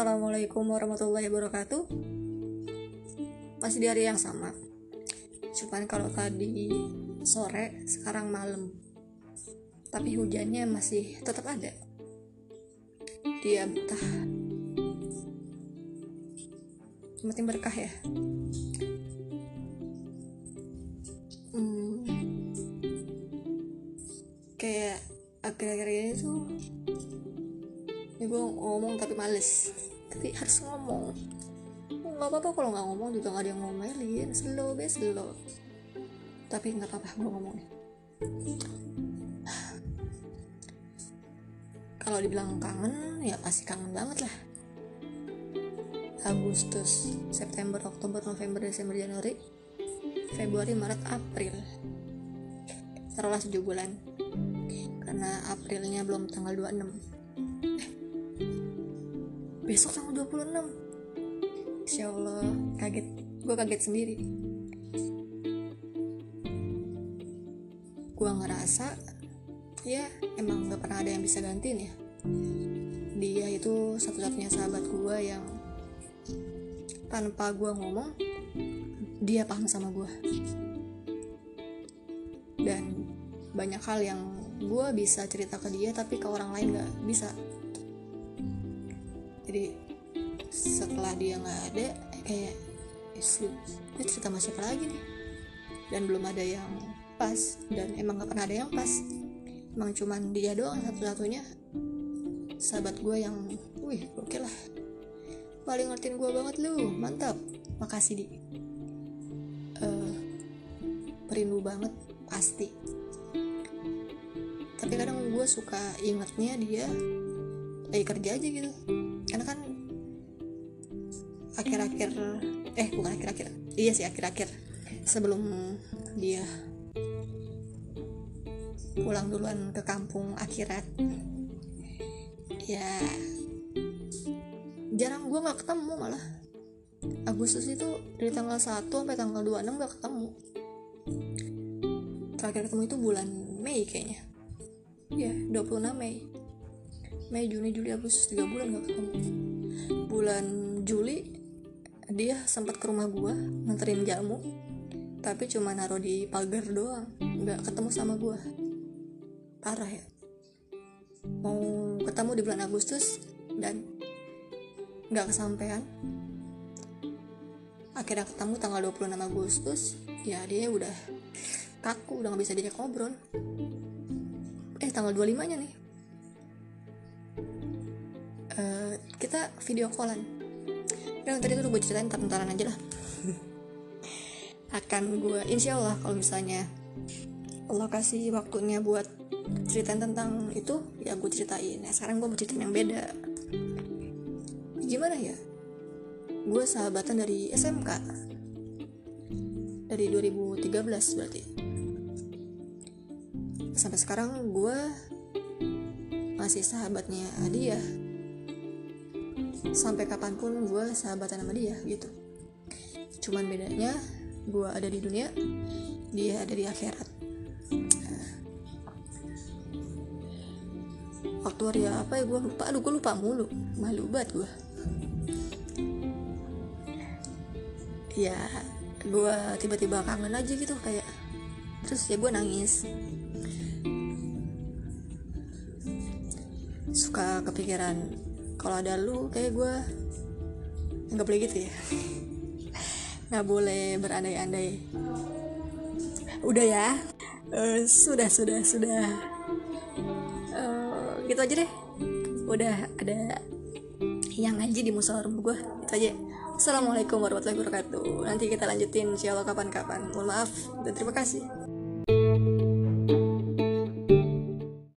Assalamualaikum warahmatullahi wabarakatuh. Masih di hari yang sama. Cuman kalau tadi sore, sekarang malam. Tapi hujannya masih tetap ada. Dia betah. Penting berkah ya? Hmm, Kayak akhir-akhir ini tuh ya gue ngomong tapi males tapi harus ngomong. Nggak apa-apa kalau nggak ngomong juga nggak ada yang ngomelin. Slow be slow. Tapi nggak apa-apa gue ngomong nih kalau dibilang kangen ya pasti kangen banget lah. Agustus September Oktober November Desember Januari Februari Maret April. Taruhlah 7 bulan. Karena Aprilnya belum tanggal 26 besok tanggal 26 Insya Allah kaget. Gue kaget sendiri. Gue ngerasa ya emang gak pernah ada yang bisa gantiin ya. Dia itu satu-satunya sahabat gue yang tanpa gue ngomong dia paham sama gue dan banyak hal yang gue bisa cerita ke dia tapi ke orang lain gak bisa jadi setelah dia nggak ada kayak lu gue cerita sama siapa lagi nih? Dan belum ada yang pas dan emang gak pernah ada yang pas. Emang cuman dia doang satu-satunya. Sahabat gue yang wih oke lah. Paling ngertiin gue banget lu. Mantap. Makasih di. Uh, perindu banget pasti. Tapi kadang gue suka ingetnya dia lagi kerja aja gitu. Karena kan akhir-akhir eh bukan akhir-akhir. Iya sih akhir-akhir. Sebelum dia pulang duluan ke kampung akhirat ya jarang gue nggak ketemu malah. Agustus itu dari tanggal 1 sampai tanggal 26 gak ketemu. Terakhir ketemu itu bulan Mei kayaknya. Ya 26 Mei Mei Juni Juli Agustus tiga bulan gak ketemu. Bulan Juli dia sempat ke rumah gua nganterin jamu tapi cuma naruh di pagar doang. Nggak ketemu sama gua. Parah ya. Mau ketemu di bulan Agustus dan nggak kesampaian akhirnya ketemu tanggal 26 Agustus ya dia udah kaku udah nggak bisa diajak ngobrol. Eh tanggal 25 nya nih uh, kita video callan. Yang tadi tuh gue ceritain ntar aja lah akan gue insya Allah kalau misalnya Allah kasih waktunya buat ceritain tentang itu ya gue ceritain. Nah sekarang gue mau ceritain yang beda. Gimana ya? Gue sahabatan dari SMK dari 2013 berarti. Sampai sekarang gue masih sahabatnya dia sampai kapan pun gue sahabatan sama dia gitu. Cuman bedanya gue ada di dunia dia ada di akhirat. Waktu hari apa ya gue lupa. Aduh gue lupa mulu. Malu banget gue ya gue tiba-tiba kangen aja gitu kayak terus ya gue nangis suka kepikiran. Kalau ada lu kayak gue nggak boleh gitu ya? Nggak boleh berandai-andai. Udah ya? Uh, sudah sudah sudah. Uh, gitu aja deh. Udah ada yang ngaji di musola rumah gue itu aja. Assalamualaikum warahmatullahi wabarakatuh. Nanti kita lanjutin insyaallah kapan-kapan. Mohon maaf dan terima kasih